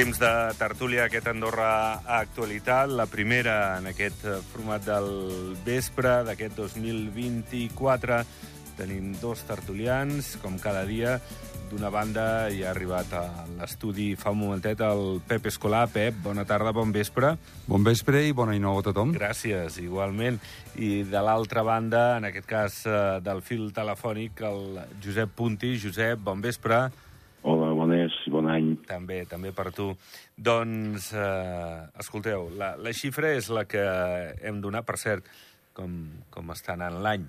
Temps de tertúlia, aquest Andorra Actualitat, la primera en aquest eh, format del vespre d'aquest 2024. Tenim dos tertulians, com cada dia. D'una banda hi ha arribat a l'estudi fa un momentet el Pep Escolà. Pep, bona tarda, bon vespre. Bon vespre i bona nou a tothom. Gràcies, igualment. I de l'altra banda, en aquest cas eh, del fil telefònic, el Josep Punti. Josep, bon vespre. Hola, bon any. També, també per tu. Doncs, eh, escolteu, la, la xifra és la que hem donat, per cert, com, com està anant l'any.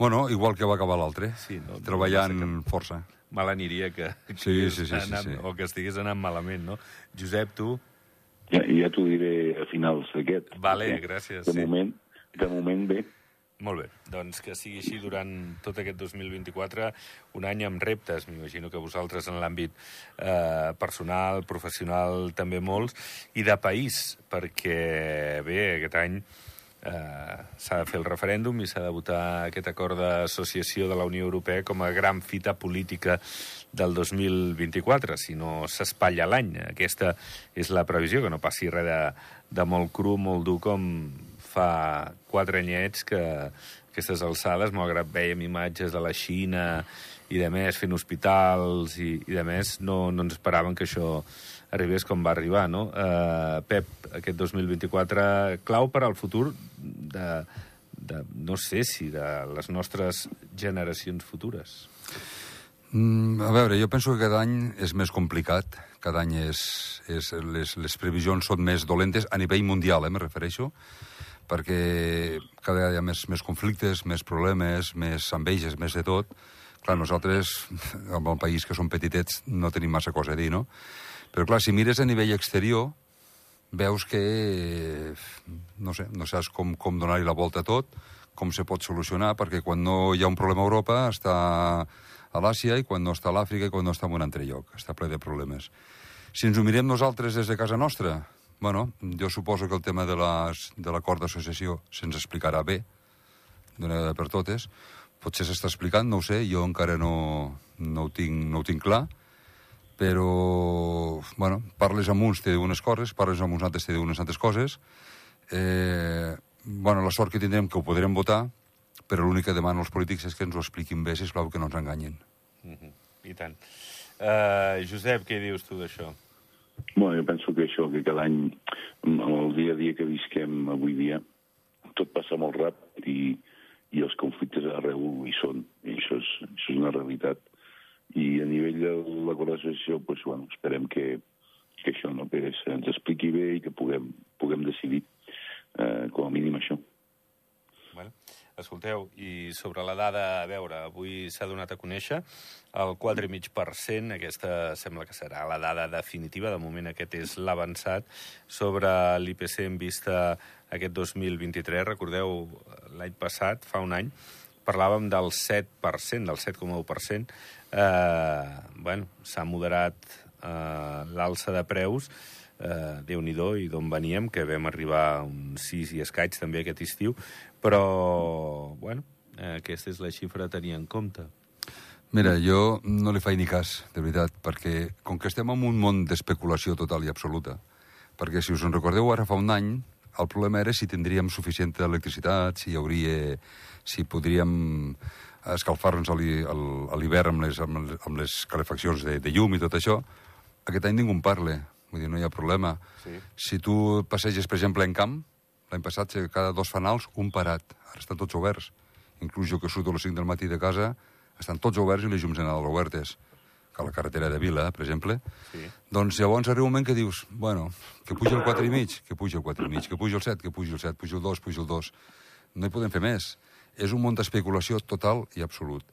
Bueno, igual que va acabar l'altre, Sí, no? treballant No força. Mal aniria que, que Sí, sí, sí, sí, anant, sí. o que estigués anant malament, no? Josep, tu? Ja, ja t'ho diré a finals d'aquest. Vale, gràcies, De sí. moment, de moment bé. Molt bé, doncs que sigui així durant tot aquest 2024, un any amb reptes, m'imagino que vosaltres en l'àmbit eh, personal, professional, també molts, i de país, perquè bé, aquest any eh, s'ha de fer el referèndum i s'ha de votar aquest acord d'associació de la Unió Europea com a gran fita política del 2024, si no s'espatlla l'any. Aquesta és la previsió, que no passi res de, de molt cru, molt dur, com fa quatre anyets que aquestes alçades, malgrat veiem imatges de la Xina i de més fent hospitals i, i de més, no, no ens esperaven que això arribés com va arribar, no? Uh, Pep, aquest 2024 clau per al futur de, de, no sé si de les nostres generacions futures. Mm, a veure, jo penso que cada any és més complicat, cada any és, és, les, les previsions són més dolentes a nivell mundial, eh, me refereixo, perquè cada vegada hi ha més, més conflictes, més problemes, més enveges, més de tot. Clar, nosaltres, amb el país que som petitets, no tenim massa cosa a dir, no? Però clar, si mires a nivell exterior, veus que, no sé, no saps com, com donar-hi la volta a tot, com se pot solucionar, perquè quan no hi ha un problema a Europa està a l'Àsia i quan no està a l'Àfrica i quan no està en un altre lloc. Està ple de problemes. Si ens ho mirem nosaltres des de casa nostra, bueno, jo suposo que el tema de les- de l'acord d'associació se'ns explicarà bé, d'una vegada per totes. Potser s'està explicant, no ho sé, jo encara no, no, ho, tinc, no ho tinc clar, però, bueno, parles amb uns diu unes coses, parles amb uns altres diu unes altres coses. Eh, bueno, la sort que tindrem que ho podrem votar, però l'únic que demanen els polítics és que ens ho expliquin bé, sisplau, que no ens enganyin. Mm -hmm. I tant. Uh, Josep, què dius tu d'això? Bueno, jo penso que això, que cada any, amb el dia a dia que visquem avui dia, tot passa molt ràpid i, i els conflictes arreu hi són. I això és, això és una realitat. I a nivell de l'acord d'associació, doncs, bueno, esperem que, que això no, que se'ns expliqui bé i que puguem, puguem decidir eh, com a mínim això. Escolteu, i sobre la dada, a veure, avui s'ha donat a conèixer el 4,5%, aquesta sembla que serà la dada definitiva, de moment aquest és l'avançat, sobre l'IPC en vista aquest 2023. Recordeu, l'any passat, fa un any, parlàvem del 7%, del 7,1%. Eh, bueno, s'ha moderat eh, l'alça de preus, eh, Déu-n'hi-do, i d'on veníem, que vam arribar a un 6 i escaig també aquest estiu, però, bueno, eh, aquesta és la xifra a tenir en compte. Mira, jo no li faig ni cas, de veritat, perquè com que estem en un món d'especulació total i absoluta, perquè si us en recordeu ara fa un any, el problema era si tindríem suficient electricitat, si hi hauria... si podríem escalfar-nos a l'hivern amb, amb, amb les calefaccions de, de llum i tot això. Aquest any ningú en parla, vull dir, no hi ha problema. Sí. Si tu passeges, per exemple, en camp, l'any passat cada dos fanals, un parat. Ara estan tots oberts. Inclús jo que surto a les 5 del matí de casa, estan tots oberts i les llums de Nadal obertes. Que a la carretera de Vila, per exemple. Sí. Doncs llavors arriba un moment que dius, bueno, que puja el 4 i mig, que puja el 4 i mig, que puja el 7, que puja el 7, puja el 2, puja el 2. No hi podem fer més. És un món d'especulació total i absolut.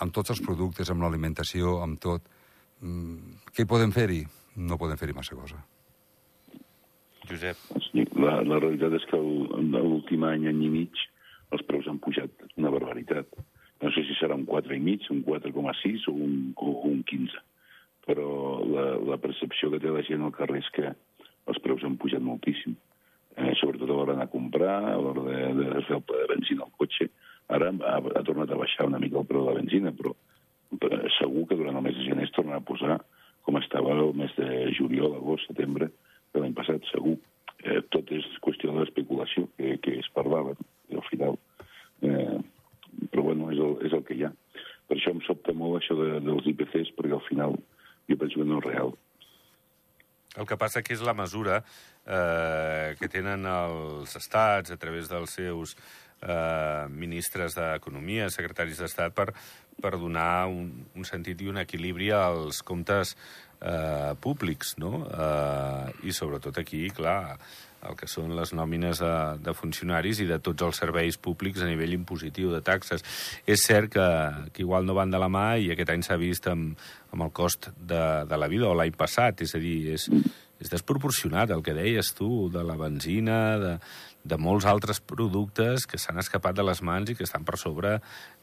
Amb tots els productes, amb l'alimentació, amb tot. Mm, què hi podem fer-hi? No podem fer-hi massa cosa. Josep, Sí, la, la realitat és que l'últim any, any i mig, els preus han pujat una barbaritat. No sé si serà un 4 i mig, un 4,6 o un, o un 15. Però la, la percepció que té la gent al carrer és que els preus han pujat moltíssim. Eh, sobretot a l'hora d'anar a comprar, a l'hora de, de fer el ple de benzina al cotxe. Ara ha, ha tornat a baixar una mica el preu de la benzina, però, però segur que durant el mes de gener es tornarà a posar com estava el mes de juliol, agost, setembre de l'any passat, segur. Eh, tot és qüestió de l'especulació que, que es parlava, i al final... Eh, però bueno, és el, és el que hi ha. Per això em sobta molt això de, dels IPCs, perquè al final jo penso que no és real. El que passa que és la mesura eh, que tenen els estats a través dels seus eh, ministres d'Economia, secretaris d'Estat, per, per donar un, un sentit i un equilibri als comptes eh, públics, no? Eh, I sobretot aquí, clar, el que són les nòmines de, de funcionaris i de tots els serveis públics a nivell impositiu de taxes. És cert que, que igual no van de la mà i aquest any s'ha vist amb, amb el cost de, de la vida, o l'any passat, és a dir, és, és desproporcionat el que deies tu, de la benzina, de, de molts altres productes que s'han escapat de les mans i que estan per sobre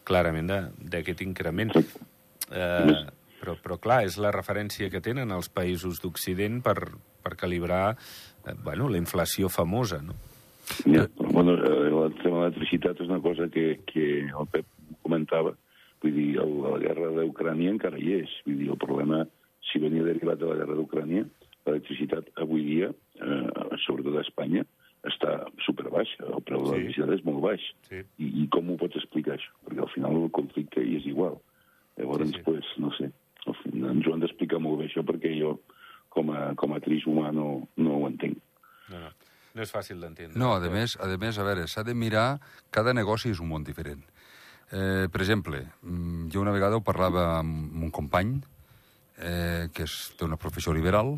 clarament d'aquest increment. Eh, però, però clar, és la referència que tenen els països d'Occident per, per calibrar eh, bueno, la inflació famosa, no? Ja, però, bueno, eh, el tema de l'electricitat és una cosa que, que el Pep comentava. Vull dir, el, la guerra d'Ucrània encara hi és. Vull dir, el problema, si venia derivat de la guerra d'Ucrània, l'electricitat avui dia, eh, sobretot a Espanya, està superbaixa. El preu sí. de l'electricitat és molt baix. Sí. I, I com ho pots explicar, això? Perquè al final el conflicte hi és igual. Llavors, sí, sí. pues, no sé, ens ho han d'explicar molt bé, això, perquè jo, com a, com a trist humà, no, no ho entenc. No, no. No és fàcil d'entendre. No, a més, a més, a veure, s'ha de mirar... Cada negoci és un món diferent. Eh, per exemple, mm, jo una vegada ho parlava amb un company eh, que és, té una professió liberal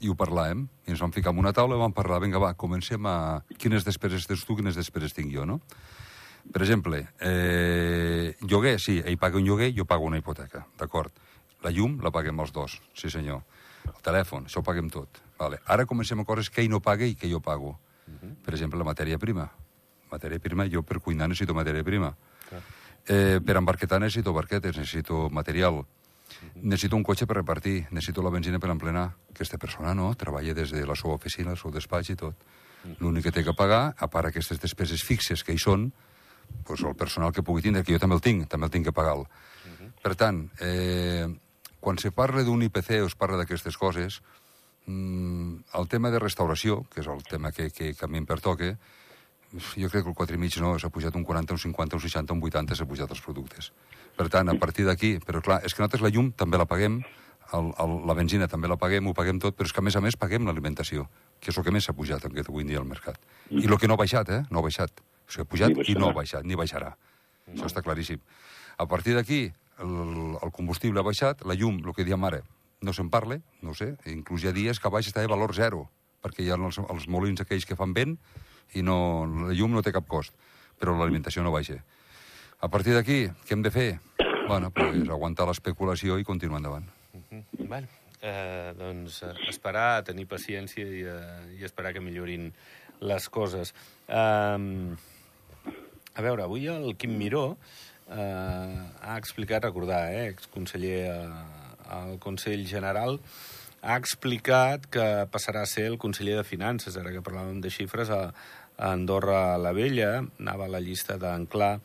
i ho parlàvem, i ens vam ficar en una taula i vam parlar, vinga, va, comencem a... Quines despeses tens tu, quines despeses tinc jo, no? Per exemple, eh, lloguer, sí, ell paga un lloguer, jo pago una hipoteca, d'acord. La llum la paguem els dos, sí senyor. El telèfon, això ho paguem tot. Vale. Ara comencem a coses que ell no paga i que jo pago. Uh -huh. Per exemple, la matèria prima. Matèria prima, jo per cuinar necessito matèria prima. Clar. Eh, per embarquetar necessito barquetes, necessito material. Necessito un cotxe per repartir, necessito la benzina per emplenar. Aquesta persona no, treballa des de la seva oficina, el seu despatx i tot. L'únic que té que pagar, a part aquestes despeses fixes que hi són, pues, el personal que pugui tindre, que jo també el tinc, també el tinc que pagar. Uh -huh. Per tant, eh, quan se parla d'un IPC o es parla d'aquestes coses, mmm, el tema de restauració, que és el tema que, que, que a mi em pertoca, jo crec que el 4,5 no, s'ha pujat un 40, un 50, un 60, un 80, s'ha pujat els productes. Per tant, a partir d'aquí, però clar, és que nosaltres la llum també la paguem, el, el, la benzina també la paguem, ho paguem tot, però és que a més a més paguem l'alimentació, que és el que més s'ha pujat aquest avui en dia al mercat. I el que no ha baixat, eh? No ha baixat. O sigui, ha pujat i no ha baixat, ni baixarà. No. Això està claríssim. A partir d'aquí, el, el combustible ha baixat, la llum, el que diem ara, no se'n parla, no sé, inclús hi ha dies que baix està de valor zero, perquè hi ha els, els molins aquells que fan vent i no, la llum no té cap cost, però l'alimentació no baixa. A partir d'aquí, què hem de fer? Bueno, pues, aguantar l'especulació i continuar endavant. Uh -huh. Bueno, eh, doncs eh, esperar, tenir paciència i, eh, i esperar que millorin les coses. Eh, a veure, avui el Quim Miró eh, ha explicat, recordar, eh, exconseller eh, al Consell General, ha explicat que passarà a ser el conseller de Finances, ara que parlàvem de xifres, a, a Andorra la Vella, anava a la llista d'Anclar,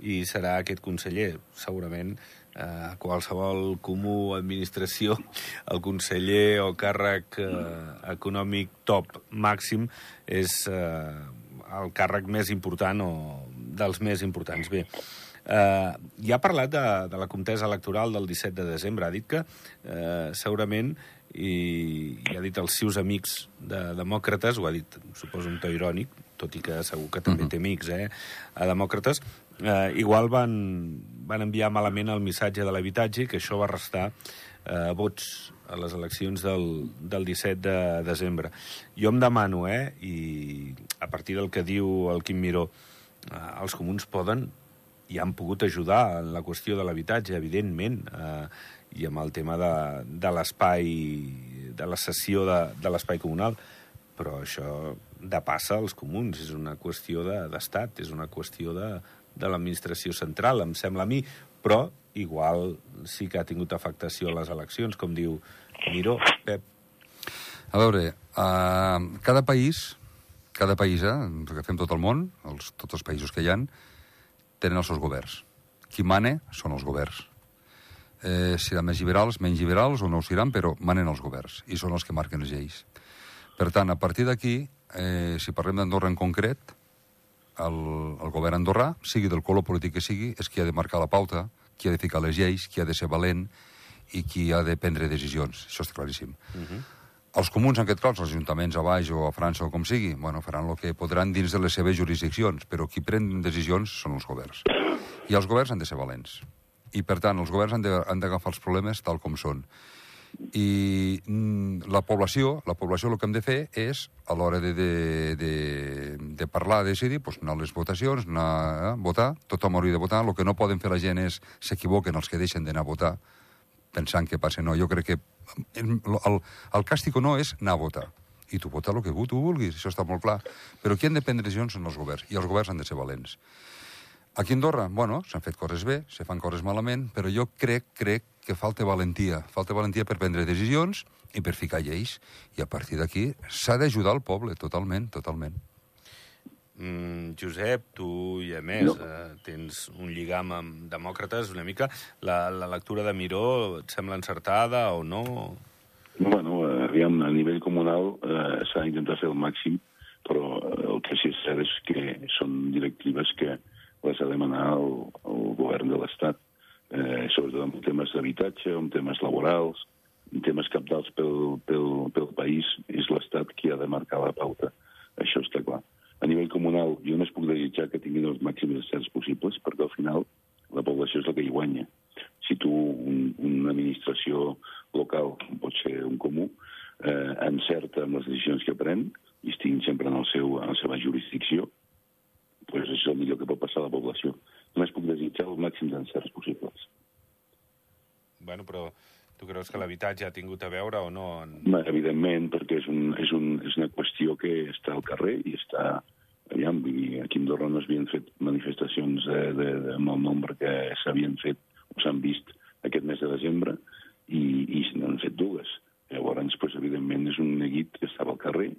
i serà aquest conseller, segurament, eh, qualsevol comú administració, el conseller o càrrec eh, econòmic top màxim és eh, el càrrec més important o dels més importants. Bé, Eh, ja ha parlat de, de la contesa electoral del 17 de desembre. Ha dit que eh, segurament, i, i ha dit als seus amics de demòcrates, ho ha dit, suposo, un to irònic, tot i que segur que també té amics, eh, a demòcrates, eh, igual van, van enviar malament el missatge de l'habitatge que això va restar eh, vots a les eleccions del, del 17 de desembre. Jo em demano, eh, i a partir del que diu el Quim Miró, eh, els comuns poden i han pogut ajudar en la qüestió de l'habitatge, evidentment, eh, i amb el tema de, de l'espai, de la cessió de, de l'espai comunal, però això de passa als comuns, és una qüestió d'estat, de, és una qüestió de, de l'administració central, em sembla a mi, però igual sí que ha tingut afectació a les eleccions, com diu Miró, Pep. A veure, uh, cada país, cada país, eh, que fem tot el món, els, tots els països que hi han, tenen els seus governs. Qui mane són els governs. Eh, seran més liberals, menys liberals, o no ho seran, però manen els governs, i són els que marquen les lleis. Per tant, a partir d'aquí, eh, si parlem d'Andorra en concret, el, el govern andorrà, sigui del color polític que sigui, és qui ha de marcar la pauta, qui ha de ficar les lleis, qui ha de ser valent i qui ha de prendre decisions. Això està claríssim. Uh -huh. Els comuns, en aquest cas, els ajuntaments a baix o a França o com sigui, bueno, faran el que podran dins de les seves jurisdiccions, però qui pren decisions són els governs. I els governs han de ser valents. I, per tant, els governs han d'agafar els problemes tal com són i mm, la població, la població el que hem de fer és, a l'hora de, de, de, de parlar, de decidir, pues, anar a les votacions, anar a votar, tothom hauria de votar, el que no poden fer la gent és s'equivoquen els que deixen d'anar a votar, pensant que passa no. Jo crec que el, el, el càstig no és anar a votar. I tu vota el que tu vulguis, això està molt clar. Però qui han de prendre decisions són els governs, i els governs han de ser valents. Aquí a Andorra, bueno, s'han fet coses bé, se fan coses malament, però jo crec, crec que falta valentia. Falta valentia per prendre decisions i per ficar lleis. I a partir d'aquí s'ha d'ajudar el poble, totalment, totalment. Mm, Josep, tu i a més no. eh, tens un lligam amb demòcrates una mica. La, la lectura de Miró et sembla encertada o no? Bueno, eh, aviam, a nivell comunal eh, s'ha d'intentar fer el màxim, però eh, el que sí és cert és que són directives que les ha de demanar el, el govern de l'Estat eh, sobretot en temes d'habitatge, en temes laborals, en temes capdals pel, pel, pel país, és l'Estat qui ha de marcar la pauta. Això està clar. A nivell comunal, jo no es puc desitjar que tinguin els màxims certs possibles, perquè al final la població és la que hi guanya. Si tu, un, una administració local, pot ser un comú, eh, encerta amb les decisions que pren i estiguin sempre en, el seu, en la seva jurisdicció, pues és el millor que pot passar a la població només puc desitjar els màxims encerts possibles. Bueno, però tu creus que l'habitatge ha tingut a veure o no? En... Bé, evidentment, perquè és, un, és, un, és una qüestió que està al carrer i està... Aviam, aquí a Andorra no s'havien fet manifestacions de, de, de, amb el nombre que s'havien fet o s'han vist aquest mes de desembre i, i se n'han fet dues. Llavors, pues, evidentment, és un neguit que estava al carrer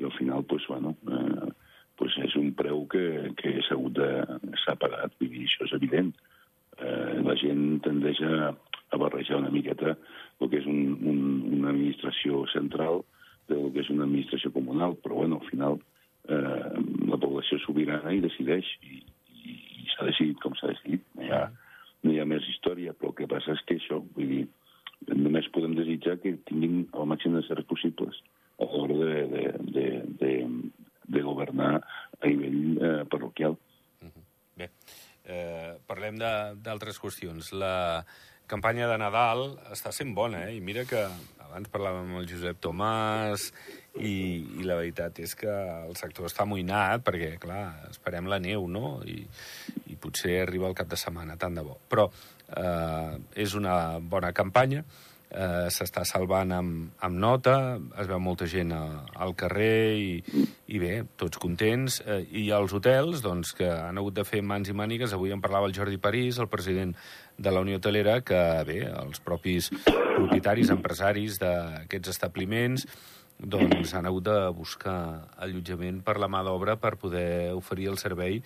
i al final, pues, bueno, eh, pues és un preu que, que s'ha hagut de... s'ha pagat, vull dir, això és evident. Eh, la gent tendeix a, a barrejar una miqueta el que és un, un, una administració central del que és una administració comunal, però bueno, al final eh, la població sobirana i decideix, i, i, i s'ha decidit com s'ha decidit. No hi, ha, no hi ha més història, però el que passa és que això, vull dir, només podem desitjar que tinguin el màxim de certs possibles a l'hora de, de, de, de, de governar a nivell eh, parroquial. Uh -huh. Bé, parlem d'altres qüestions. La campanya de Nadal està sent bona, eh? I mira que abans parlàvem amb el Josep Tomàs i, i la veritat és que el sector està amoïnat perquè, clar, esperem la neu, no? I, i potser arriba el cap de setmana, tant de bo. Però eh, és una bona campanya eh, s'està salvant amb, amb nota, es veu molta gent a, al carrer i, i bé, tots contents. Eh, I els hotels, doncs, que han hagut de fer mans i mànigues, avui en parlava el Jordi París, el president de la Unió Hotelera, que bé, els propis propietaris, empresaris d'aquests establiments doncs han hagut de buscar allotjament per la mà d'obra per poder oferir el servei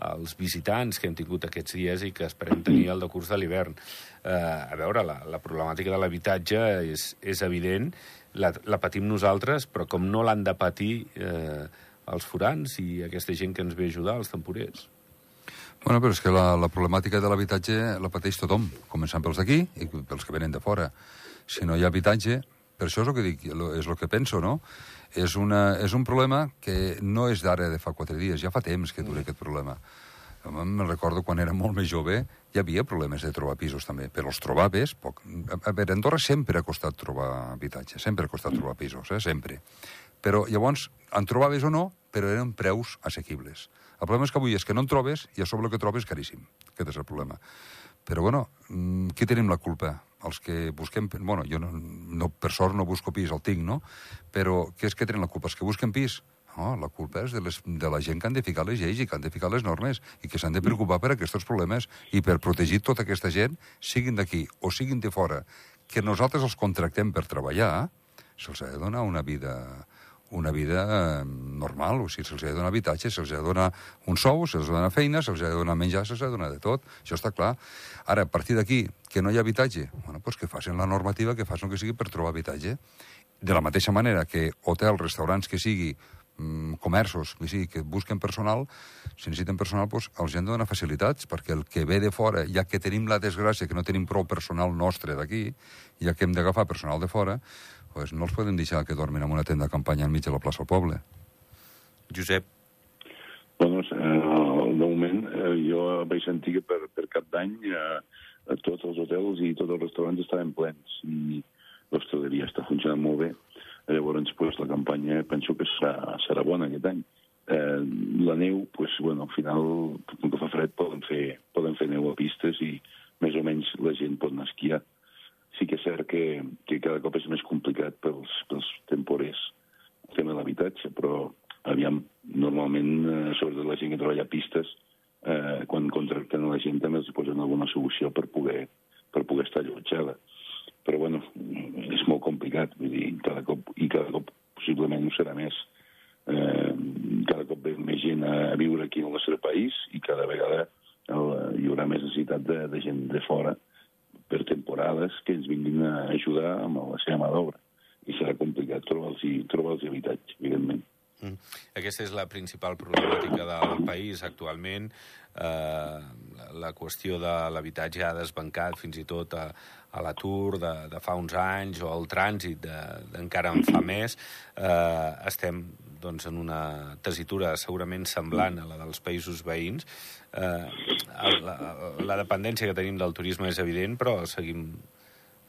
als visitants que hem tingut aquests dies i que esperem tenir el decurs de l'hivern. Eh, a veure, la, la problemàtica de l'habitatge és, és evident, la, la patim nosaltres, però com no l'han de patir eh, els forans i aquesta gent que ens ve a ajudar, els temporers. Bueno, però és que la, la problemàtica de l'habitatge la pateix tothom, començant pels d'aquí i pels que venen de fora. Si no hi ha habitatge, per això és el que dic, és el que penso, no? És, una, és un problema que no és d'ara de fa quatre dies, ja fa temps que dura mm. aquest problema. Me'n recordo quan era molt més jove, hi havia problemes de trobar pisos també, però els trobaves poc. A veure, a Andorra sempre ha costat trobar habitatge, sempre ha costat trobar pisos, eh? sempre. Però llavors, en trobaves o no, però eren preus assequibles. El problema és que avui és que no en trobes i a sobre el que trobes és caríssim. Aquest és el problema. Però, bueno, mm, qui tenim la culpa? Els que busquem... Bueno, jo no, no, per sort no busco pis, el tinc, no? Però què és que tenen la culpa? Els que busquen pis? No, la culpa és de, les, de la gent que han de ficar les lleis i que han de ficar les normes i que s'han de preocupar per aquests problemes i per protegir tota aquesta gent, siguin d'aquí o siguin de fora, que nosaltres els contractem per treballar, se'ls ha de donar una vida una vida eh, normal, o sigui, se'ls ha de donar habitatge, se'ls ha de donar un sou, se'ls ha de donar feina, se'ls ha de donar menjar, se'ls ha de donar de tot. Això està clar. Ara, a partir d'aquí, que no hi ha habitatge, bueno, pues que facin la normativa, que facin el que sigui per trobar habitatge. De la mateixa manera que hotels, restaurants que sigui, mm, comerços, que sigui, que busquen personal, si necessiten personal, doncs, els han de donar facilitats, perquè el que ve de fora, ja que tenim la desgràcia que no tenim prou personal nostre d'aquí, ja que hem d'agafar personal de fora, pues no els podem deixar que dormin en una tenda de campanya enmig de la plaça del poble. Josep, Bueno, eh, de moment eh, jo vaig sentir que per, per cap d'any eh, tots els hotels i tots els restaurants estaven plens i l'hostaleria està funcionant molt bé. Llavors, pues, la campanya penso que serà, serà bona aquest any. Eh, la neu, pues, bueno, al final, com que fa fred, poden fer, poden fer neu a pistes i més o menys la gent pot anar a esquiar. Sí que és cert que, que cada cop és més complicat pels, pels temporers el tema de l'habitatge, però aviam, normalment, eh, sobretot la gent que treballa a pistes, eh, quan contracten la gent també els posen alguna solució per poder, per poder estar allotjada. Però, bueno, és molt complicat, vull dir, cada cop, i cada cop possiblement ho serà més. Eh, cada cop ve més gent a, viure aquí al nostre país i cada vegada el, hi haurà més necessitat de, de gent de fora temporades que ens vinguin a ajudar amb la seva mà d'obra. I serà complicat trobar-los trobar habitatge, evidentment. Mm. Aquesta és la principal problemàtica del país actualment. Eh, la, qüestió de l'habitatge ha desbancat fins i tot a, a l'atur de, de fa uns anys o al trànsit d'encara en fa més. Eh, estem doncs, en una tesitura segurament semblant a la dels països veïns. Eh, la, la dependència que tenim del turisme és evident, però seguim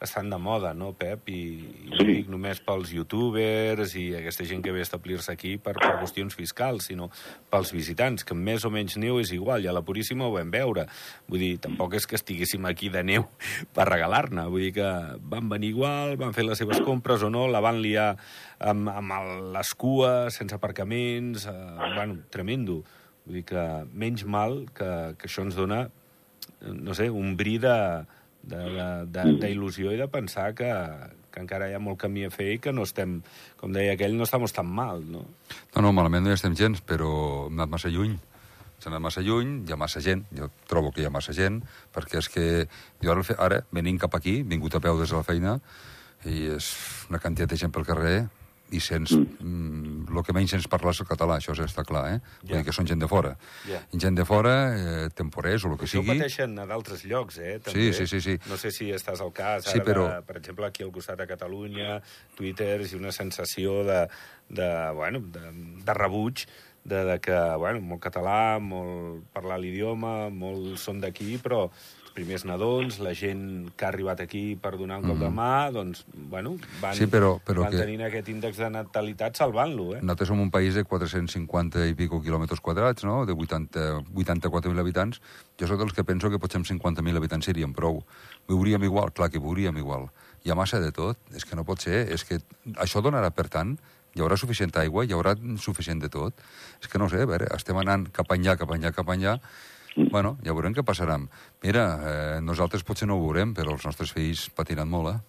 bastant de moda, no, Pep? I, i no Sí. dic només pels youtubers i aquesta gent que ve a establir-se aquí per, per qüestions fiscals, sinó pels visitants, que més o menys neu és igual, i a la Puríssima ho vam veure. Vull dir, tampoc és que estiguéssim aquí de neu per regalar-ne, vull dir que van venir igual, van fer les seves compres o no, la van liar amb, amb el, les cues, sense aparcaments, eh, bueno, tremendo. Vull dir que menys mal que, que això ens dona, no sé, un bri de- d'il·lusió i de pensar que, que encara hi ha molt camí a fer i que no estem, com deia aquell, no estem tan mal, no? No, no, malament no hi estem gens, però hem anat massa lluny. S'ha anat massa lluny, hi ha massa gent, jo trobo que hi ha massa gent, perquè és que jo ara, ara venint cap aquí, vingut a peu des de la feina, i és una quantitat de gent pel carrer, i sents... Mm, el que menys sents parlar és el català, això està clar, eh? Vull Ja. dir que són gent de fora. I gent de fora, eh, temporers o el que Això ho sigui... pateixen a d'altres llocs, eh? Sí, sí, sí, sí. No sé si estàs al cas, Sí, ara, però- de, per exemple, aquí al costat de Catalunya, Twitter, i una sensació de, de, bueno, de, de rebuig, de, de que, bueno, molt català, molt parlar l'idioma, molts són d'aquí, però primers nadons, la gent que ha arribat aquí per donar un cop de mà, doncs, bueno, van, Mm. Sí, però- però van que- tenint aquest índex de natalitat salvant-lo, eh? Nosaltres som un país de 450 i pico quilòmetres quadrats, no? de 80 84.000 habitants. Jo sóc dels que penso que potser amb 50.000 habitants serien prou. Viuríem igual, clar que viuríem igual. Hi ha massa de tot, és que no pot ser. És que això donarà per tant, hi haurà suficient aigua, hi haurà suficient de tot. És que no sé, a veure, estem anant cap enllà, cap enllà, cap enllà. Bueno, ja veurem què passarà. Mira, eh, nosaltres potser no ho veurem, però els nostres fills patiran molt, eh?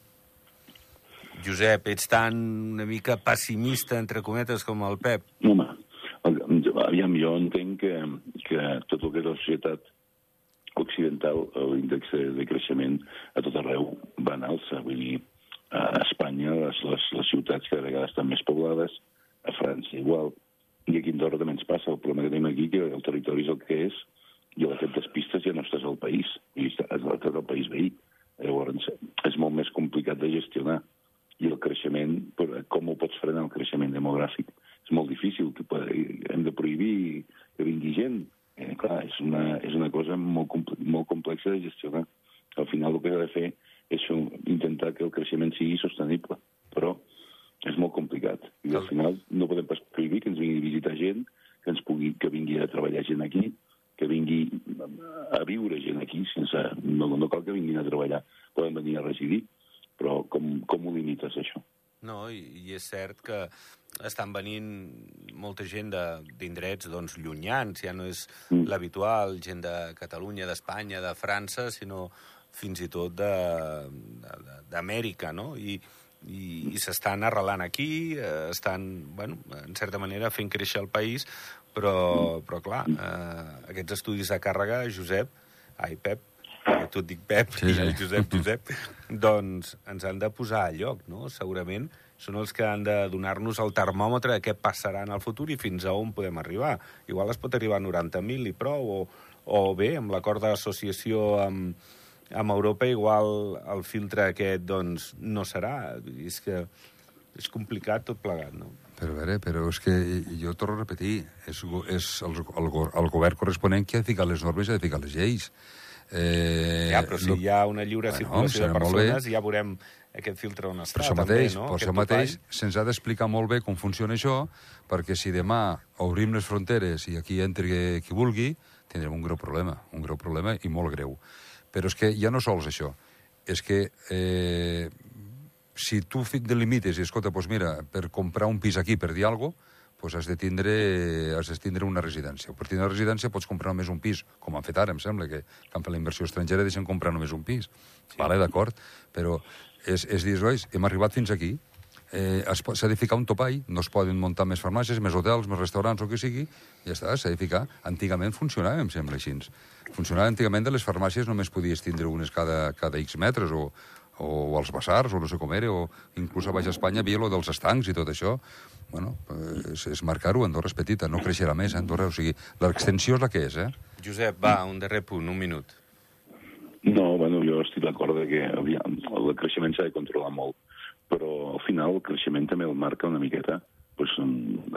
Josep, ets tan una mica pessimista, entre cometes, com el Pep. No, home, aviam, jo entenc que, que tot el que és la societat occidental, l'índex de, de creixement a tot arreu va en alça. Vull dir, a Espanya les, les, les ciutats cada vegada estan més poblades, a França igual, i aquí a Andorra també ens passa. El problema que tenim aquí que el territori és el que és, i a l'efecte des pistes ja no estàs al país, i estàs estàs al país veí. Llavors, és molt més complicat de gestionar. I el creixement, però com ho pots frenar, el creixement demogràfic? És molt difícil. Que pot- hem de prohibir que vingui gent. Eh, clar, és una, és una cosa molt, comple molt complexa de gestionar. Al final el que ha de fer és fer un- intentar que el creixement sigui sostenible. Però és molt complicat. I al final no podem pas prohibir que ens vingui a visitar gent, que ens pugui, que vingui a treballar gent aquí, que vingui a viure gent aquí, sense, no, no cal que vinguin a treballar, poden venir a residir, però com, com ho limites, això? No, i, i és cert que estan venint molta gent de- d'indrets doncs, llunyans, ja no és Mm. l'habitual, gent de Catalunya, d'Espanya, de França, sinó fins i tot de- de- de- d'Amèrica, no? I, i, i s'estan arrelant aquí, eh, estan, bueno, en certa manera, fent créixer el país, però, però clar, eh, aquests estudis de càrrega, Josep, ai, Pep, perquè tu et dic Pep Sí, i sí. el Josep, Josep, doncs ens han de posar a lloc, no? Segurament són els que han de donar-nos el termòmetre de què passarà en el futur i fins a on podem arribar. Igual es pot arribar a 90.000 i prou, o, o bé, amb l'acord d'associació amb, amb Europa, igual el filtre aquest doncs, no serà. És que és complicat tot plegat, no? Però a veure, però és que jo torno a repetir, és, és el, el, el govern corresponent qui ha de ficar les normes i ha de ficar les lleis. Eh, ja, però si lo- hi ha una lliure Bueno, circulació de persones, ja veurem aquest filtre on està. Per això també, mateix, no? per això mateix se'ns ha d'explicar molt bé com funciona això, perquè si demà obrim les fronteres i aquí entri qui vulgui, tindrem un greu problema, un greu problema i molt greu. Però és que ja no sols això, és que eh, si tu delimites i, escolta, doncs mira, per comprar un pis aquí, per dir alguna cosa, doncs has de tindre, has de tindre una residència. Per tindre una residència pots comprar només un pis, com han fet ara, em sembla, que, que han fet la inversió estrangera deixen comprar només un pis. Sí. Vale, d'acord, però és, és dir, nois, hem arribat fins aquí, eh, s'ha de ficar un topall, no es poden muntar més farmàcies, més hotels, més restaurants, o que sigui, ja està, s'ha de ficar. Antigament funcionava, em sembla així. Funcionava antigament de les farmàcies només podies tindre unes cada, cada X metres, o, o als basars, o no sé com era, o inclús a Baix Espanya havia lo dels estancs i tot això. Bueno, és, és marcar-ho, Andorra és petita, no creixerà més, Andorra, o sigui, l'extensió és la que és, eh? Josep, va, un darrer punt, un minut. No, bueno, jo estic d'acord que aviam, el creixement s'ha de controlar molt, però al final el creixement també el marca una miqueta pues,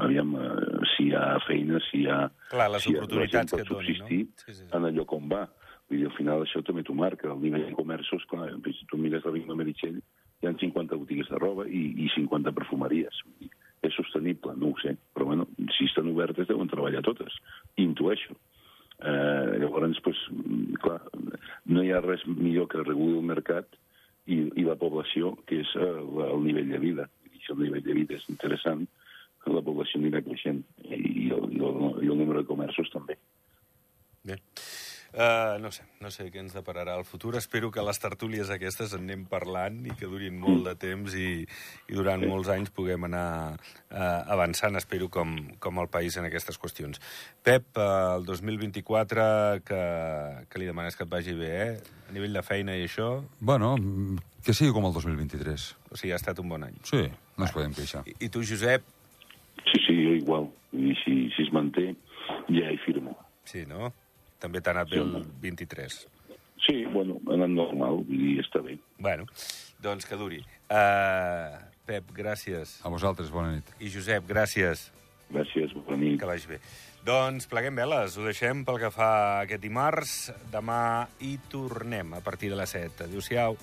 aviam, eh, si hi ha feina, si hi ha... Clar, les si oportunitats que doni, no? Sí, sí, sí. en allò com va. Vull dir, al final això també t'ho marca. El nivell de comerços, clar, si tu mires la Vinga Meritxell, hi ha 50 botigues de roba i, i 50 perfumeries. Vull dir, És sostenible, no ho sé, però bueno, si estan obertes deuen treballar totes, intueixo. Eh, llavors, pues, clar, no hi ha res millor que regular el mercat i, i la població, que és eh, la- el nivell de vida. I si el nivell de vida és interessant, la població anirà creixent i el, i el, i el número de comerços també. Bé. Uh, no sé, no sé què ens depararà el futur. Espero que les tertúlies aquestes en anem parlant i que durin molt de temps i, i durant molts anys puguem anar uh, avançant, espero, com, com el país en aquestes qüestions. Pep, uh, el 2024, que, que li demanes que et vagi bé, eh? A nivell de feina i això, Bueno, mm, que sigui com el 2023. o sigui, ha estat un bon any. Sí, no ens podem queixar. I, i tu, Josep, Sí, sí, jo igual. I si, si es manté, ja hi firmo. sí, no? També t'ha anat bé el 23. Sí, bueno, ha anat normal, vull dir, està bé. Bueno, doncs que duri. Uh, Pep, gràcies. A vosaltres, bona nit. I Josep, gràcies. Gràcies, bona nit. Que vagi bé. Doncs pleguem veles, ho deixem pel que fa aquest dimarts. Demà hi tornem a partir de les 7. Adéu-siau.